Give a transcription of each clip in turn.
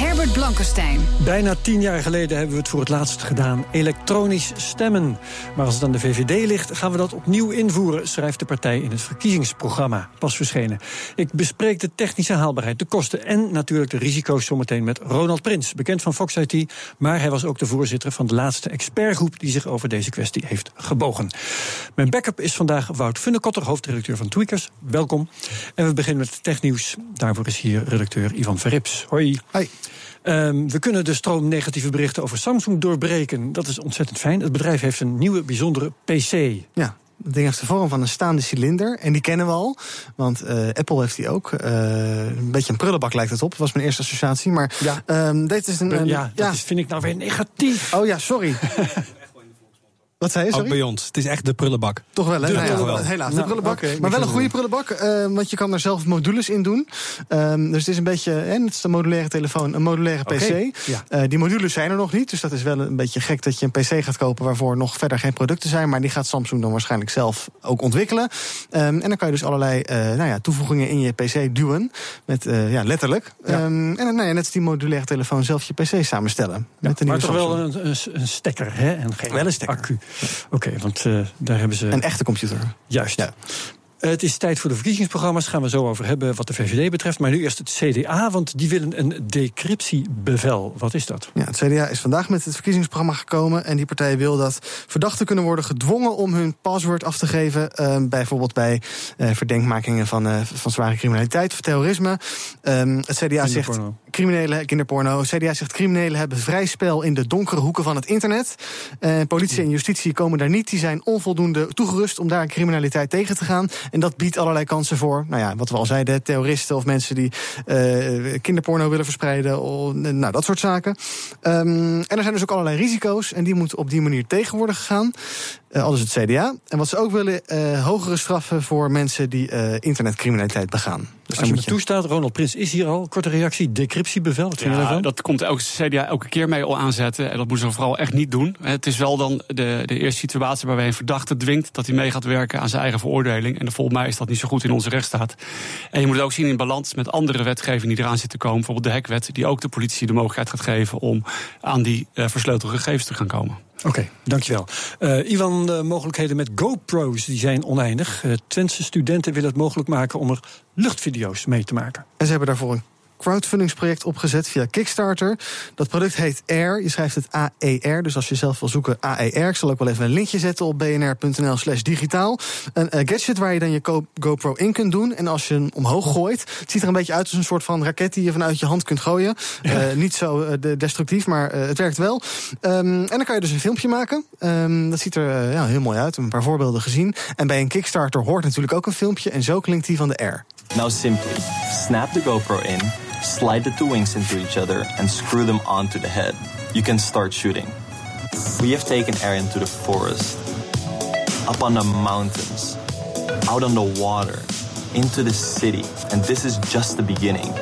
Herbert Blankenstein. Bijna tien jaar geleden hebben we het voor het laatst gedaan. Elektronisch stemmen. Maar als het aan de VVD ligt, gaan we dat opnieuw invoeren, schrijft de partij in het verkiezingsprogramma. Pas verschenen. Ik bespreek de technische haalbaarheid, de kosten en natuurlijk de risico's zometeen met Ronald Prins, bekend van Fox IT. Maar hij was ook de voorzitter van de laatste expertgroep die zich over deze kwestie heeft gebogen. Mijn backup is vandaag Wout Funnekotter, hoofdredacteur van Tweakers. Welkom. En we beginnen met technieuws. Daarvoor is hier redacteur Ivan Verrips. Hoi. Hoi. Um, we kunnen de stroom negatieve berichten over Samsung doorbreken. Dat is ontzettend fijn. Het bedrijf heeft een nieuwe bijzondere PC. Ja. Het ding heeft de vorm van een staande cilinder. En die kennen we al. Want uh, Apple heeft die ook. Uh, een beetje een prullenbak lijkt het op. Dat was mijn eerste associatie. Maar ja. Um, dit is een. een ja, dat. Is, vind ik nou weer negatief. Oh ja, sorry. Wat zei je, sorry? Ook bij ons. Het is echt de prullenbak. Toch wel, hè? De, ja, wel. Helaas, de Nou, prullenbak. maar wel een goede prullenbak, uh, want je kan er zelf modules in doen. Um, dus het is een beetje, hè, het is een modulaire telefoon, een modulaire PC. Ja. Uh, die modules zijn er nog niet, dus dat is wel een beetje gek dat je een PC gaat kopen waarvoor nog verder geen producten zijn. Maar die gaat Samsung dan waarschijnlijk zelf ook ontwikkelen. Um, en dan kan je dus allerlei uh, nou ja, toevoegingen in je PC duwen. Met, uh, ja, letterlijk. Ja. Um, en nou ja, net als die modulaire telefoon zelf je PC samenstellen. Ja, met de maar toch wel Samsung. een, een stekker, hè? En geen Wel een stekker. accu. Oké, want uh, daar hebben ze... Een echte computer. Juist. Ja. Uh, het is tijd voor de verkiezingsprogramma's. Gaan we zo over hebben wat de VVD betreft. Maar nu eerst het CDA, want die willen een decryptiebevel. Wat is dat? Ja, het CDA is vandaag met het verkiezingsprogramma gekomen. En die partij wil dat verdachten kunnen worden gedwongen om hun paswoord af te geven. Uh, bijvoorbeeld bij uh, verdenkmakingen van, uh, van zware criminaliteit of terrorisme. Um, het CDA zegt. Criminelen, kinderporno. CDA zegt criminelen hebben vrij spel in de donkere hoeken van het internet. Uh, politie en justitie komen daar niet. Die zijn onvoldoende toegerust om daar criminaliteit tegen te gaan. En dat biedt allerlei kansen voor, nou ja, wat we al zeiden, terroristen of mensen die uh, kinderporno willen verspreiden. Of, nou, dat soort zaken. Um, en er zijn dus ook allerlei risico's. En die moeten op die manier tegen worden gegaan. Uh, al is het CDA. En wat ze ook willen, uh, hogere straffen voor mensen die uh, internetcriminaliteit begaan. Dus Als je me toestaat, Ronald Prins is hier al. Korte reactie, decryptiebevel. Wat vind je ja, daarvan? dat komt elke CDA elke keer mee al aanzetten. En dat moeten ze vooral echt niet doen. Het is wel dan de, de eerste situatie waarbij een verdachte dwingt dat hij mee gaat werken aan zijn eigen veroordeling. En volgens mij is dat niet zo goed in onze rechtsstaat. En je moet het ook zien in balans met andere wetgeving die eraan zit te komen. Bijvoorbeeld de hekwet, die ook de politie de mogelijkheid gaat geven om aan die uh, versleutelde gegevens te gaan komen. Oké, dankjewel. Uh, Ivan, de mogelijkheden met GoPro's die zijn oneindig. Uh, studenten willen het mogelijk maken om er luchtvideo's mee te maken. En ze hebben daarvoor een crowdfundingsproject opgezet via Kickstarter. Dat product heet AIR. Je schrijft het A-E-R. Dus als je zelf wil zoeken A-E-R. Ik zal ook wel even een linkje zetten op bnr.nl slash digitaal. Een uh, gadget waar je dan je GoPro in kunt doen. En als je hem omhoog gooit. Het ziet er een beetje uit als een soort van raket die je vanuit je hand kunt gooien. Ja. Uh, niet zo uh, destructief, maar het werkt wel. Um, en dan kan je dus een filmpje maken. Um, dat ziet er ja, heel mooi uit. Een paar voorbeelden gezien. En bij een Kickstarter hoort natuurlijk ook een filmpje. En zo klinkt die van de Air. Now simply snap the GoPro in, slide the two wings into each other, and screw them onto the head. You can start shooting. We have taken air into the forest, up on the mountains, out on the water, into the city, and this is just the beginning.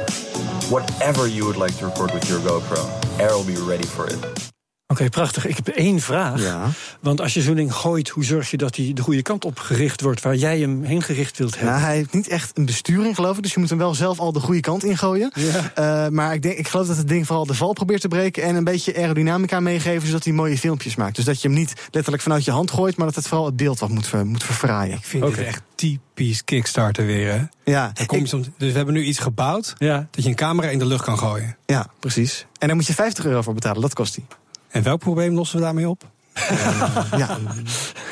Whatever you would like to record with your GoPro, Air will be ready for it. Oké, okay, prachtig. Ik heb één vraag. Ja. Want als je zo'n ding gooit, hoe zorg je dat hij de goede kant op gericht wordt waar jij hem heen gericht wilt hebben? Nou, hij heeft niet echt een besturing, geloof ik. Dus je moet hem wel zelf al de goede kant ingooien. Ja. Uh, maar ik, denk, ik geloof dat het ding vooral de val probeert te breken en een beetje aerodynamica meegeven, zodat hij mooie filmpjes maakt. Dus dat je hem niet letterlijk vanuit je hand gooit, maar dat het vooral het beeld wat moet, moet verfraaien. Ik vind okay. dit echt typisch Kickstarter weer, hè? Ja. Ik, soms, dus we hebben nu iets gebouwd ja. dat je een camera in de lucht kan gooien. Ja, precies. En daar moet je 50 euro voor betalen, dat kost hij. En welk probleem lossen we daarmee op? Uh, ja,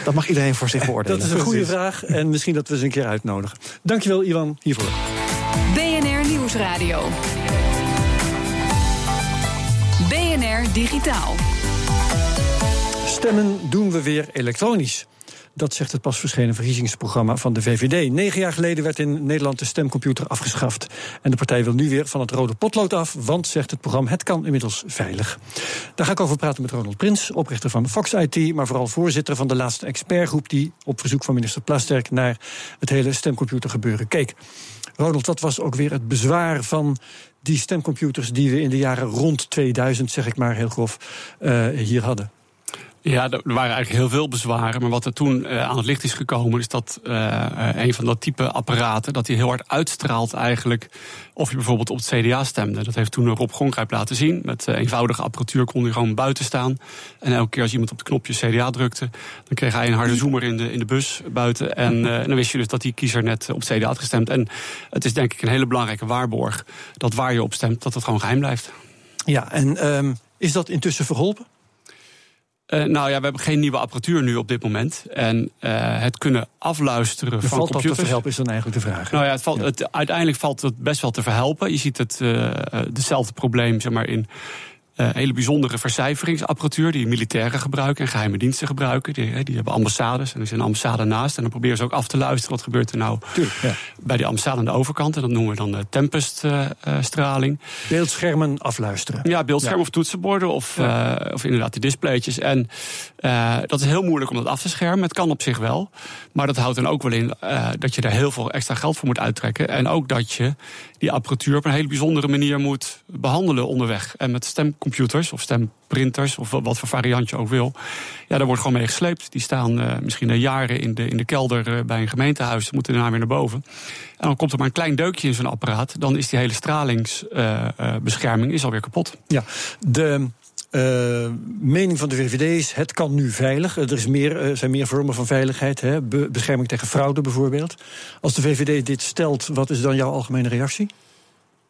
dat mag iedereen voor zich beoordelen. Dat is een goede vraag en misschien dat we ze een keer uitnodigen. Dankjewel, Ivan, hiervoor. BNR Nieuwsradio. BNR Digitaal. Stemmen doen we weer elektronisch. Dat zegt het pas verschenen verkiezingsprogramma van de VVD. Negen jaar geleden werd in Nederland de stemcomputer afgeschaft. En de partij wil nu weer van het rode potlood af, want, zegt het programma, het kan inmiddels veilig. Daar ga ik over praten met Ronald Prins, oprichter van Fox IT, maar vooral voorzitter van de laatste expertgroep die op verzoek van minister Plasterk naar het hele stemcomputergebeuren keek. Ronald, wat was ook weer het bezwaar van die stemcomputers die we in de jaren rond 2000, zeg ik maar heel grof, uh, hier hadden? Ja, er waren eigenlijk heel veel bezwaren. Maar wat er toen uh, aan het licht is gekomen, is dat uh, een van dat type apparaten, dat die heel hard uitstraalt eigenlijk of je bijvoorbeeld op het CDA stemde. Dat heeft toen Rob Gongrijp laten zien. Met eenvoudige apparatuur kon hij gewoon buiten staan. En elke keer als iemand op het knopje CDA drukte, dan kreeg hij een harde zoomer in de, in de bus buiten. En dan wist je dus dat die kiezer net op het CDA had gestemd. En het is denk ik een hele belangrijke waarborg dat waar je op stemt, dat het gewoon geheim blijft. Ja, en um, is dat intussen verholpen? Uh, nou ja, we hebben geen nieuwe apparatuur nu op dit moment. En uh, het kunnen afluisteren de van valt computers. dat te verhelpen is dan eigenlijk de vraag. Nou ja, het valt, ja. het, uiteindelijk valt het best wel te verhelpen. Je ziet het uh, dezelfde probleem zeg maar, in uh, hele bijzondere vercijferingsapparatuur die militairen gebruiken en geheime diensten gebruiken. Die, die hebben ambassades en er een ambassade naast. En dan proberen ze ook af te luisteren wat gebeurt er nou Tuurlijk, ja. bij die ambassade aan de overkant. En dat noemen we dan de Tempest-straling. Uh, beeldschermen afluisteren. Ja, beeldschermen ja. of toetsenborden of, ja. uh, of inderdaad die displaytjes. En dat is heel moeilijk om dat af te schermen. Het kan op zich wel. Maar dat houdt dan ook wel in dat je daar heel veel extra geld voor moet uittrekken. En ook dat je die apparatuur op een hele bijzondere manier moet behandelen onderweg. En met stemcomputers of stemprinters of wat voor variant je ook wil. Ja, daar wordt gewoon mee gesleept. Die staan uh, misschien al jaren in de, in de kelder uh, bij een gemeentehuis. Moeten daarna weer naar boven. En dan komt er maar een klein deukje in zo'n apparaat. Dan is die hele stralingsbescherming uh, alweer kapot. Ja, de mening van de VVD is: het kan nu veilig. Er is meer, zijn meer vormen van veiligheid. Hè? Be bescherming tegen fraude bijvoorbeeld. Als de VVD dit stelt, wat is dan jouw algemene reactie?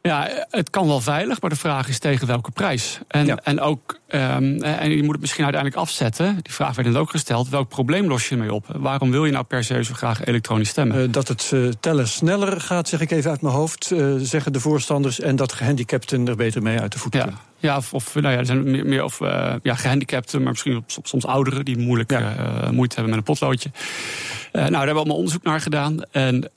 Ja, het kan wel veilig, maar de vraag is tegen welke prijs. En, ja. en ook, um, en je moet het misschien uiteindelijk afzetten. Die vraag werd net ook gesteld. Welk probleem los je ermee op? Waarom wil je nou per se zo graag elektronisch stemmen? Uh, dat het uh, tellen sneller gaat, zeg ik even uit mijn hoofd, uh, zeggen de voorstanders. En dat gehandicapten er beter mee uit de voeten ja. Ja, of, of nou ja, er zijn meer, meer of, uh, ja, gehandicapten, maar misschien soms ouderen die moeilijk ja. uh, moeite hebben met een potloodje. Uh, nou, daar hebben we allemaal onderzoek naar gedaan. En,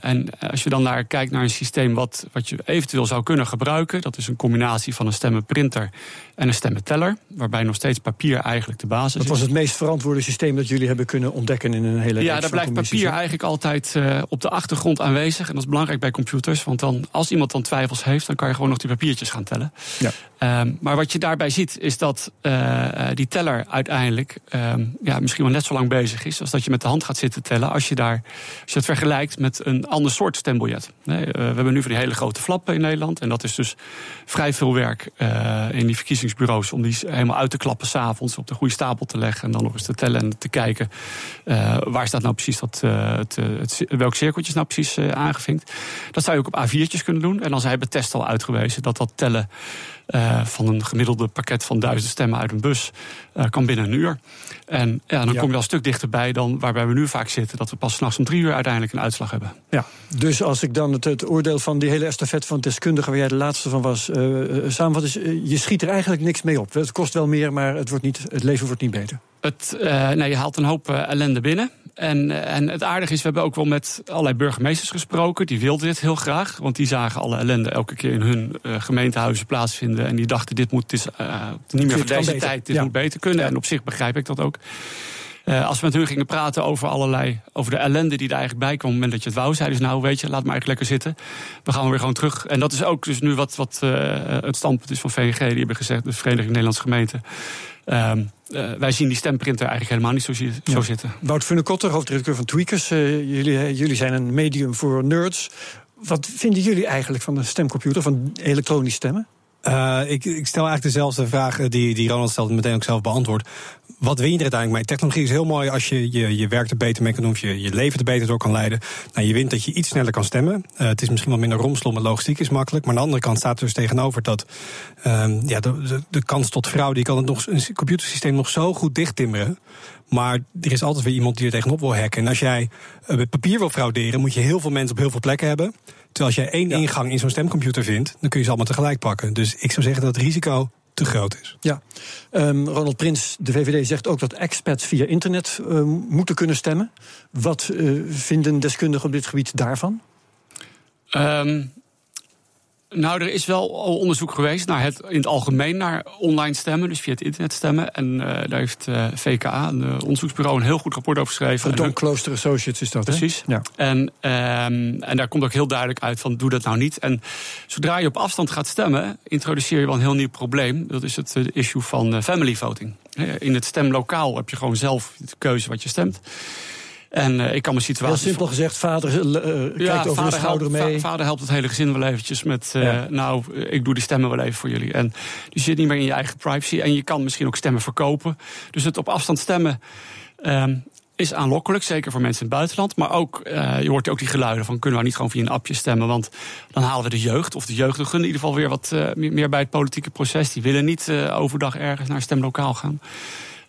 en als je dan naar kijkt naar een systeem wat, wat je eventueel zou kunnen gebruiken, dat is een combinatie van een stemmenprinter en een stemmenteller, waarbij nog steeds papier eigenlijk de basis dat is. Dat was het meest verantwoorde systeem dat jullie hebben kunnen ontdekken in een hele Ja, daar blijft papier eigenlijk altijd op de achtergrond aanwezig. En dat is belangrijk bij computers, want dan, als iemand dan twijfels heeft, dan kan je gewoon nog die papiertjes gaan tellen. Ja. Um, maar wat je daarbij ziet, is dat uh, die teller uiteindelijk um, ja, misschien wel net zo lang bezig is als dat je met de hand gaat zitten tellen. Als je, daar, als je het vergelijkt met een ander soort stembiljet. Nee, uh, we hebben nu van die hele grote flappen in Nederland. En dat is dus vrij veel werk uh, in die verkiezingsbureaus om die helemaal uit te klappen s'avonds, op de goede stapel te leggen en dan nog eens te tellen en te kijken waar staat nou precies dat, het, het, welk cirkeltje is nou precies aangevinkt. Dat zou je ook op A4'tjes kunnen doen. En dan hebben test al uitgewezen dat dat tellen. Uh, van een gemiddelde pakket van duizend stemmen uit een bus uh, kan binnen een uur. En ja, dan ja. kom je al een stuk dichterbij dan waarbij we nu vaak zitten, dat we pas s'nachts om drie uur uiteindelijk een uitslag hebben. Ja, dus als ik dan het, het oordeel van die hele estafette van deskundigen, waar jij de laatste van was, uh, samenvat, is je schiet er eigenlijk niks mee op. Het kost wel meer, maar het, wordt niet, het leven wordt niet beter. Het, nee, je haalt een hoop ellende binnen. En, en het aardige is, we hebben ook wel met allerlei burgemeesters gesproken. Die wilden dit heel graag, want die zagen alle ellende elke keer in hun uh, gemeentehuizen plaatsvinden. En die dachten, dit moet dit, niet meer voor deze tijd, dit ja. moet beter kunnen. En op zich begrijp ik dat ook. Uh, als we met hun gingen praten over allerlei, over de ellende die er eigenlijk bij kwam op het moment dat je het wou, zeiden ze nou, weet je, laat maar eigenlijk lekker zitten. We gaan weer gewoon terug. En dat is ook dus nu wat, wat uh, het standpunt is van VNG. Die hebben gezegd, de Vereniging Nederlandse Gemeenten. Um, uh, wij zien die stemprinter eigenlijk helemaal niet zo, ja. zitten. Wout Funnekotter, hoofdredacteur van Tweakers. Uh, jullie, jullie zijn een medium voor nerds. Wat vinden jullie eigenlijk van de stemcomputer, van elektronisch stemmen? Uh, ik, ik, stel eigenlijk dezelfde vraag die, die Ronald stelde, meteen ook zelf beantwoord. Wat win je er uiteindelijk mee? Technologie is heel mooi als je je, je werk er beter mee kan doen, of je, je leven er beter door kan leiden. Nou, je wint dat je iets sneller kan stemmen. Uh, het is misschien wat minder romslom, maar logistiek is makkelijk. Maar aan de andere kant staat er dus tegenover dat um, ja, de, de, de, kans tot fraude, die kan het nog, een computersysteem nog zo goed dichttimmeren. Maar er is altijd weer iemand die er tegenop wil hacken. En als jij uh, met papier wil frauderen, moet je heel veel mensen op heel veel plekken hebben. Terwijl als jij één ja. ingang in zo'n stemcomputer vindt, dan kun je ze allemaal tegelijk pakken. Dus ik zou zeggen dat het risico te groot is. Ja, um, Ronald Prins, de VVD, zegt ook dat expats via internet uh, moeten kunnen stemmen. Wat uh, vinden deskundigen op dit gebied daarvan? Um, nou, er is wel al onderzoek geweest naar het, in het algemeen naar online stemmen, dus via het internet stemmen. En uh, daar heeft uh, VKA, een uh, onderzoeksbureau, een heel goed rapport over geschreven. Van Don Klooster Associates is dat, Precies. Ja. En, um, en daar komt ook heel duidelijk uit van doe dat nou niet. En zodra je op afstand gaat stemmen, introduceer je wel een heel nieuw probleem. Dat is het issue van family voting. In het stemlokaal heb je gewoon zelf de keuze wat je stemt. En uh, ik kan mijn situatie. Heel simpel gezegd, vader uh, ja, kijkt over vader de schouder helpt, mee. vader helpt het hele gezin wel eventjes met. Ja. Nou, ik doe die stemmen wel even voor jullie. En je zit niet meer in je eigen privacy. En je kan misschien ook stemmen verkopen. Dus het op afstand stemmen. Um, is aanlokkelijk, zeker voor mensen in het buitenland. Maar ook, uh, je hoort ook die geluiden van... kunnen we niet gewoon via een appje stemmen? Want dan halen we de jeugd, of de jeugdigen in ieder geval... weer wat uh, meer bij het politieke proces. Die willen niet uh, overdag ergens naar een stemlokaal gaan.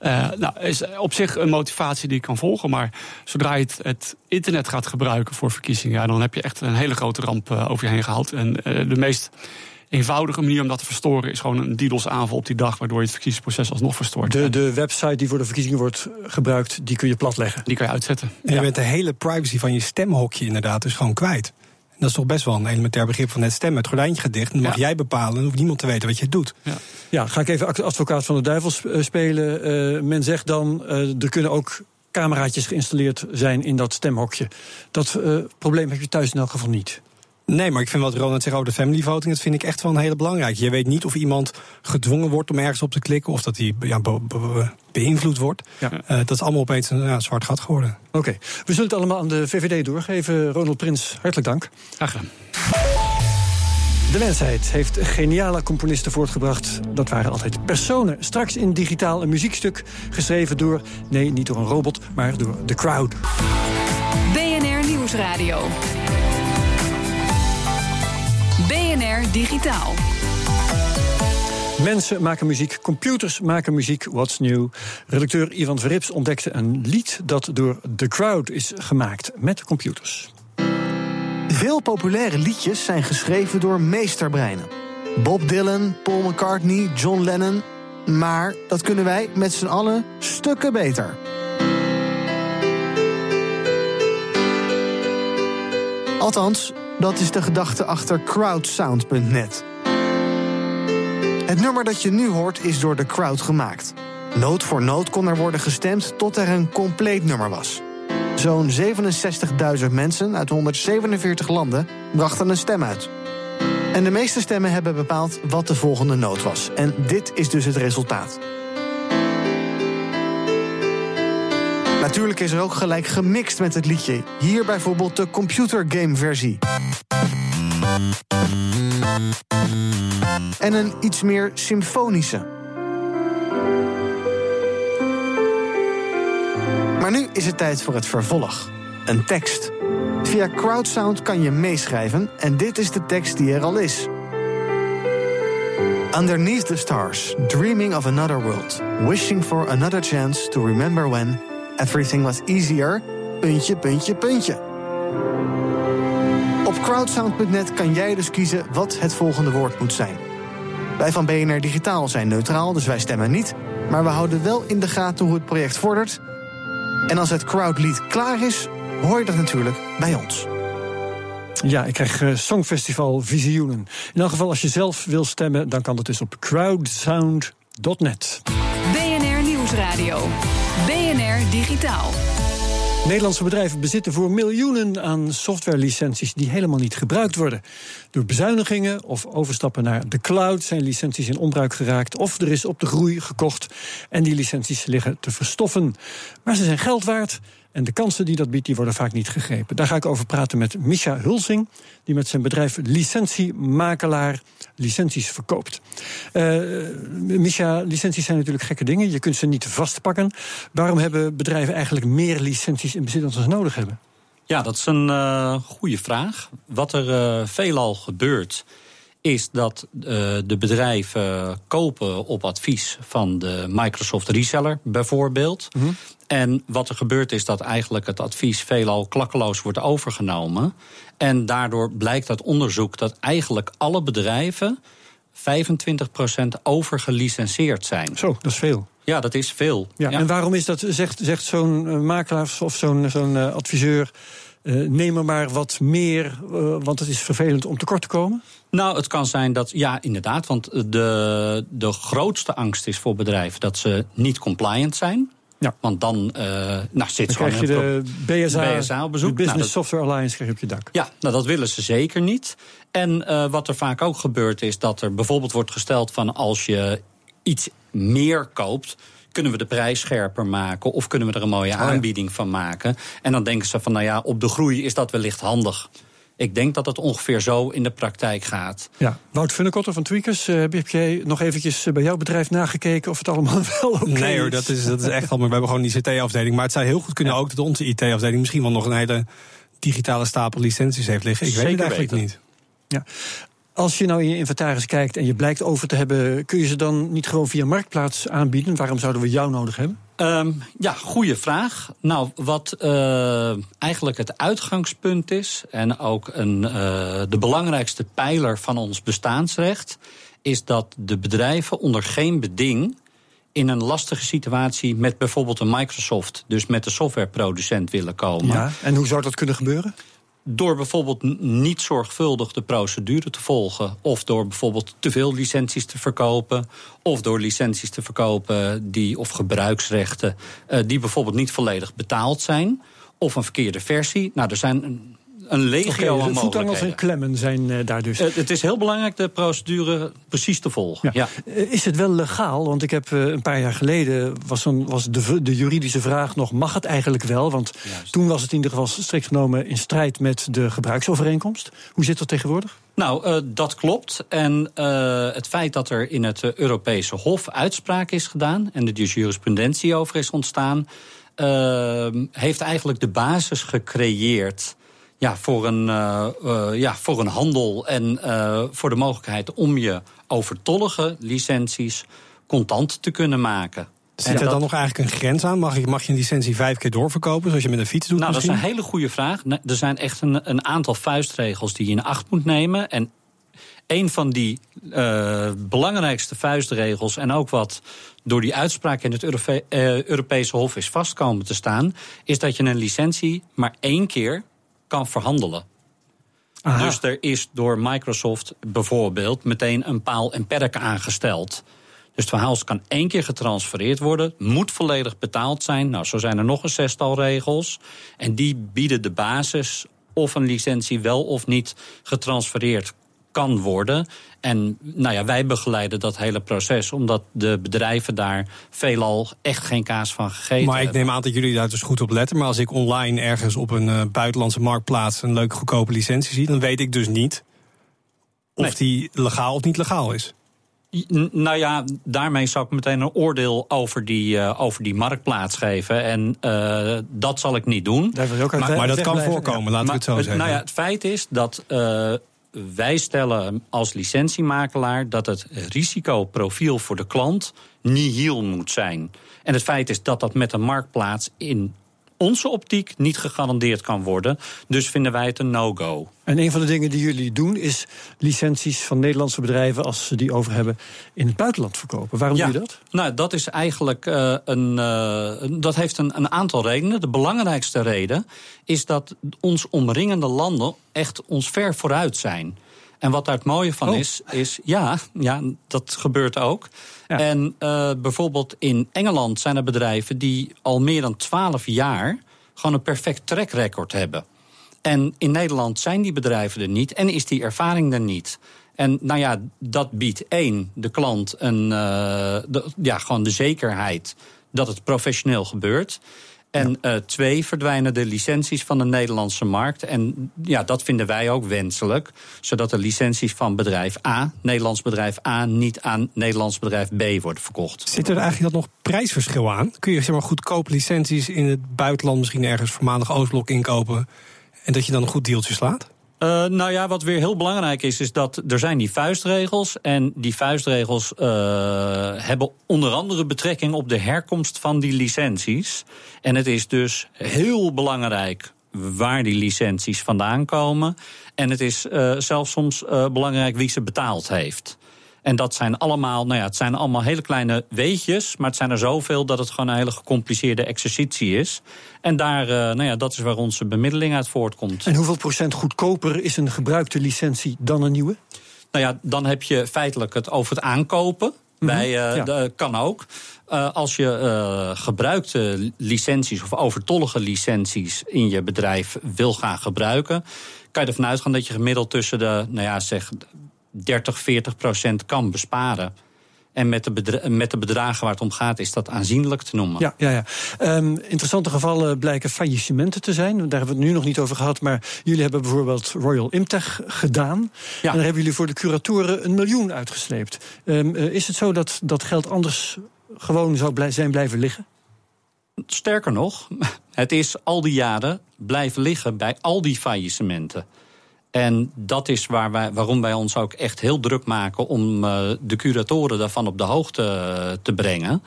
Uh, nou, is op zich een motivatie die ik kan volgen. Maar zodra je het, het internet gaat gebruiken voor verkiezingen, ja, dan heb je echt een hele grote ramp uh, over je heen gehaald. En uh, de meest eenvoudige manier om dat te verstoren is gewoon een DDoS-aanval op die dag, waardoor je het verkiezingsproces alsnog verstoort. De, de website die voor de verkiezingen wordt gebruikt, die kun je platleggen. Die kan je uitzetten. En je bent de hele privacy van je stemhokje inderdaad dus gewoon kwijt. Dat is toch best wel een elementair begrip van net stemmen. Het gordijntje gedicht, dan mag ja. jij bepalen. Dan hoeft niemand te weten wat je doet. Ja. ja, ga ik even advocaat van de duivel spelen. Uh, men zegt dan, uh, er kunnen ook cameraatjes geïnstalleerd zijn in dat stemhokje. Dat uh, probleem heb je thuis in elk geval niet. Nee, maar ik vind wat Ronald zegt over de family voting... dat vind ik echt wel een hele belangrijke. Je weet niet of iemand gedwongen wordt om ergens op te klikken... of dat hij ja, be be beïnvloed wordt. Ja. Uh, dat is allemaal opeens een ja, zwart gat geworden. Oké, okay. we zullen het allemaal aan de VVD doorgeven. Ronald Prins, hartelijk dank. Graag gedaan. De mensheid heeft geniale componisten voortgebracht. Dat waren altijd personen. Straks in digitaal een muziekstuk geschreven door... nee, niet door een robot, maar door The Crowd. BNR Nieuwsradio. BNR Digitaal. Mensen maken muziek, computers maken muziek, what's new? Redacteur Ivan Verrips ontdekte een lied dat door The Crowd is gemaakt met computers. Veel populaire liedjes zijn geschreven door meesterbreinen. Bob Dylan, Paul McCartney, John Lennon. Maar dat kunnen wij met z'n allen stukken beter. Althans, dat is de gedachte achter crowdsound.net. Het nummer dat je nu hoort is door de crowd gemaakt. Noot voor noot kon er worden gestemd tot er een compleet nummer was. Zo'n 67.000 mensen uit 147 landen brachten een stem uit. En de meeste stemmen hebben bepaald wat de volgende noot was. En dit is dus het resultaat. Natuurlijk is er ook gelijk gemixt met het liedje. Hier bijvoorbeeld de computergame-versie. En een iets meer symfonische. Maar nu is het tijd voor het vervolg. Een tekst. Via Crowdsound kan je meeschrijven en dit is de tekst die er al is. Underneath the stars, dreaming of another world, wishing for another chance to remember when everything was easier, puntje, puntje, puntje. Op crowdsound.net kan jij dus kiezen wat het volgende woord moet zijn. Wij van BNR Digitaal zijn neutraal, dus wij stemmen niet. Maar we houden wel in de gaten hoe het project vordert. En als het crowdlied klaar is, hoor je dat natuurlijk bij ons. Ja, ik krijg uh, Songfestival visioenen. In elk geval, als je zelf wil stemmen, dan kan dat dus op crowdsound.net. BNR Nieuwsradio. BNR Digitaal. Nederlandse bedrijven bezitten voor miljoenen aan softwarelicenties die helemaal niet gebruikt worden. Door bezuinigingen of overstappen naar de cloud zijn licenties in onbruik geraakt of er is op de groei gekocht en die licenties liggen te verstoffen. Maar ze zijn geld waard en de kansen die dat biedt, die worden vaak niet gegrepen. Daar ga ik over praten met Misha Hulsing, die met zijn bedrijf Licentiemakelaar licenties verkoopt. Uh, licenties zijn natuurlijk gekke dingen. Je kunt ze niet vastpakken. Waarom hebben bedrijven eigenlijk meer licenties in bezit dan ze nodig hebben? Ja, dat is een uh, goede vraag. Wat er uh, veelal gebeurt is dat uh, de bedrijven kopen op advies van de Microsoft reseller bijvoorbeeld. Mm -hmm. En wat er gebeurt is dat eigenlijk het advies veelal klakkeloos wordt overgenomen. En daardoor blijkt uit onderzoek dat eigenlijk alle bedrijven 25% overgelicenseerd zijn. Zo, dat is veel. Ja, dat is veel. Ja, En waarom is dat, zegt, zegt zo'n uh, makelaar of zo'n zo'n uh, adviseur... Uh, neem er maar wat meer, want het is vervelend om tekort te komen? Nou, het kan zijn dat, ja, inderdaad. Want de, de grootste angst is voor bedrijven dat ze niet compliant zijn. Ja. Want dan, uh, nou, zit dan krijg je de BSA, BSA op bezoek. De Business nou, dat, Software Alliance krijg je op je dak. Ja, nou, dat willen ze zeker niet. En uh, wat er vaak ook gebeurt is dat er bijvoorbeeld wordt gesteld van als je iets meer koopt, kunnen we de prijs scherper maken of kunnen we er een mooie aanbieding van maken. En dan denken ze van, nou ja, op de groei is dat wellicht handig. Ik denk dat het ongeveer zo in de praktijk gaat. Ja, Wout Funnekotter van Tweakers, uh, heb jij nog eventjes bij jouw bedrijf nagekeken of het allemaal wel oké okay Nee hoor, dat is, dat is echt allemaal. We hebben gewoon die CT-afdeling. Maar het zou heel goed kunnen ja. ook dat onze IT-afdeling misschien wel nog een hele digitale stapel licenties heeft liggen. Ik Zeker weet het eigenlijk weten. niet. Ja. Als je nou in je inventaris kijkt en je blijkt over te hebben, kun je ze dan niet gewoon via Marktplaats aanbieden? Waarom zouden we jou nodig hebben? Um, ja, goede vraag. Nou, wat uh, eigenlijk het uitgangspunt is, en ook een, uh, de belangrijkste pijler van ons bestaansrecht, is dat de bedrijven onder geen beding in een lastige situatie met bijvoorbeeld een Microsoft, dus met de softwareproducent willen komen. Ja, en hoe zou dat kunnen gebeuren? Door bijvoorbeeld niet zorgvuldig de procedure te volgen. Of door bijvoorbeeld te veel licenties te verkopen. Of door licenties te verkopen die, of gebruiksrechten uh, die bijvoorbeeld niet volledig betaald zijn. Of een verkeerde versie. Nou, er zijn een, legio okay, aan de voetangels en klemmen zijn uh, daar dus. Uh, het is heel belangrijk de procedure precies te volgen. Ja. Ja. Uh, is het wel legaal? Want ik heb een paar jaar geleden was, een, was de, de, juridische vraag nog: mag het eigenlijk wel? Want Juist. toen was het in ieder geval strikt genomen in strijd met de gebruiksovereenkomst. Hoe zit dat tegenwoordig? Nou, dat klopt. En het feit dat er in het Europese Hof uitspraak is gedaan en er dus jurisprudentie over is ontstaan, heeft eigenlijk de basis gecreëerd ja, voor, een, uh, uh, ja, voor een handel en uh, voor de mogelijkheid om je overtollige licenties contant te kunnen maken. Zit er dan nog eigenlijk een grens aan? Mag je, mag je een licentie vijf keer doorverkopen, zoals je met een fiets doet? Nou, misschien? dat is een hele goede vraag. Er zijn echt een, een aantal vuistregels die je in acht moet nemen. En een van die uh, belangrijkste vuistregels, en ook wat door die uitspraak in het Europe uh, Europese Hof is vastkomen te staan, is dat je een licentie maar één keer kan verhandelen. Aha. Dus er is door Microsoft bijvoorbeeld meteen een paal en perk aangesteld. Dus het verhaal kan één keer getransfereerd worden, moet volledig betaald zijn. Nou, zo zijn er nog een zestal regels. En die bieden de basis of een licentie wel of niet getransfereerd kan worden. En nou ja, wij begeleiden dat hele proces, omdat de bedrijven daar veelal echt geen kaas van gegeten Maar ik neem aan dat jullie daar dus goed op letten. Maar als ik online ergens op een uh, buitenlandse marktplaats een leuke goedkope licentie zie, dan weet ik dus niet of Nee. die legaal of niet legaal is. Nou ja, daarmee zou ik meteen een oordeel over die, uh, over die marktplaats geven. En uh, dat zal ik niet doen. Daar wil je ook uit Maar, maar dat kan voorkomen, laten we het zo Maar, zeggen. Nou ja, het feit is dat uh, wij stellen als licentiemakelaar dat het risicoprofiel voor de klant nihil moet zijn. En het feit is dat dat met een marktplaats in onze optiek niet gegarandeerd kan worden. Dus vinden wij het een no-go. En een van de dingen die jullie doen is licenties van Nederlandse bedrijven, als ze die over hebben, in het buitenland verkopen. Waarom Ja. doe je dat? Nou, dat is eigenlijk uh, een. Uh, dat heeft een, een aantal redenen. De belangrijkste reden is dat ons omringende landen echt ons ver vooruit zijn. En wat daar het mooie van Oh. is, is ja, ja, dat gebeurt ook. Ja. En uh, bijvoorbeeld in Engeland zijn er bedrijven die al meer dan twaalf jaar gewoon een perfect track record hebben. En in Nederland zijn die bedrijven er niet en is die ervaring er niet. En nou ja, dat biedt één, de klant een, uh, de, ja, gewoon de zekerheid dat het professioneel gebeurt. En uh, twee, verdwijnen de licenties van de Nederlandse markt. En ja, dat vinden wij ook wenselijk. Zodat de licenties van bedrijf A, Nederlands bedrijf A, niet aan Nederlands bedrijf B worden verkocht. Zit er eigenlijk dat nog prijsverschil aan? Kun je zeg maar, goedkope licenties in het buitenland misschien ergens voormalig Oostblok inkopen... en dat je dan een goed deeltje slaat? Uh, nou ja, wat weer heel belangrijk is, is dat er zijn die vuistregels. En die vuistregels uh, hebben onder andere betrekking op de herkomst van die licenties. En het is dus heel belangrijk waar die licenties vandaan komen. En het is uh, zelfs soms belangrijk wie ze betaald heeft. En dat zijn allemaal, nou ja, het zijn allemaal hele kleine weetjes, maar het zijn er zoveel dat het gewoon een hele gecompliceerde exercitie is. En daar, uh, nou ja, dat is waar onze bemiddeling uit voortkomt. En hoeveel procent goedkoper is een gebruikte licentie dan een nieuwe? Nou ja, dan heb je feitelijk het over het aankopen. Mhm, bij, uh, ja. de, kan ook. Uh, als je uh, gebruikte licenties of overtollige licenties in je bedrijf wil gaan gebruiken, kan je ervan uitgaan dat je gemiddeld tussen de, nou ja, zeg 30, 40 procent kan besparen. En met de, met de bedragen waar het om gaat, is dat aanzienlijk te noemen. Ja, ja, ja. Um, interessante gevallen blijken faillissementen te zijn. Daar hebben we het nu nog niet over gehad. Maar jullie hebben bijvoorbeeld Royal Imtech gedaan. Ja. En daar hebben jullie voor de curatoren een miljoen uitgesleept. Um, uh, is het zo dat dat geld anders gewoon zou blij zijn blijven liggen? Sterker nog, het is al die jaren blijven liggen bij al die faillissementen. En dat is waar wij, waarom wij ons ook echt heel druk maken om uh, de curatoren daarvan op de hoogte uh, te brengen.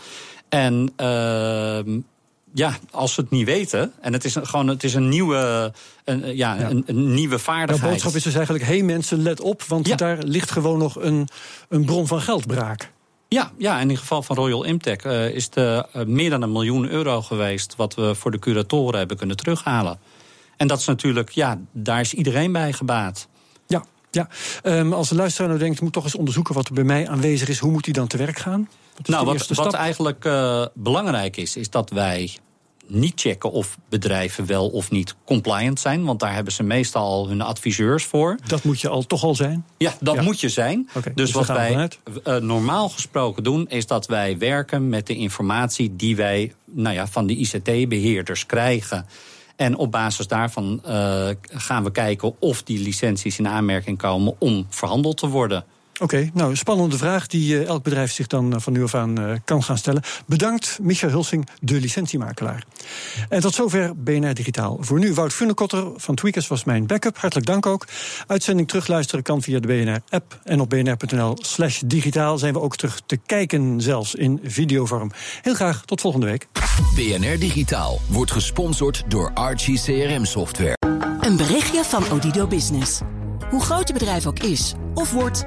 En uh, ja, als ze het niet weten, en het is een, gewoon het is een nieuwe, een, ja, ja. Een, een, nieuwe vaardigheid. De boodschap is dus eigenlijk: hé hey mensen, let op, want ja. daar ligt gewoon nog een, een bron van geldbraak. Ja, ja, in het geval van Royal Imtech uh, is het uh, meer dan een miljoen euro geweest wat we voor de curatoren hebben kunnen terughalen. En dat is natuurlijk, ja, daar is iedereen bij gebaat. Ja, ja. Um, als de luisteraar nou denkt, moet toch eens onderzoeken wat er bij mij aanwezig is, hoe moet hij dan te werk gaan? Wat nou, wat, wat eigenlijk uh, belangrijk is, is dat wij niet checken of bedrijven wel of niet compliant zijn. Want daar hebben ze meestal al hun adviseurs voor. Dat moet je al toch al zijn? Ja, dat ja. moet je zijn. Okay, dus, dus wat wij uh, normaal gesproken doen, is dat wij werken met de informatie die wij nou ja, van de ICT-beheerders krijgen. En op basis daarvan uh, gaan we kijken of die licenties in aanmerking komen om verhandeld te worden. Oké, okay, nou, een spannende vraag die uh, elk bedrijf zich dan uh, van nu af aan uh, kan gaan stellen. Bedankt, Micha Hulsing, de licentiemakelaar. En tot zover BNR Digitaal. Voor nu, Wout Funnekotter van Tweakers was mijn backup. Hartelijk dank ook. Uitzending terugluisteren kan via de BNR-app. En op bnr.nl slash digitaal zijn we ook terug te kijken, zelfs in videovorm. Heel graag, tot volgende week. BNR Digitaal wordt gesponsord door Archie CRM Software. Een berichtje van Odido Business. Hoe groot je bedrijf ook is of wordt...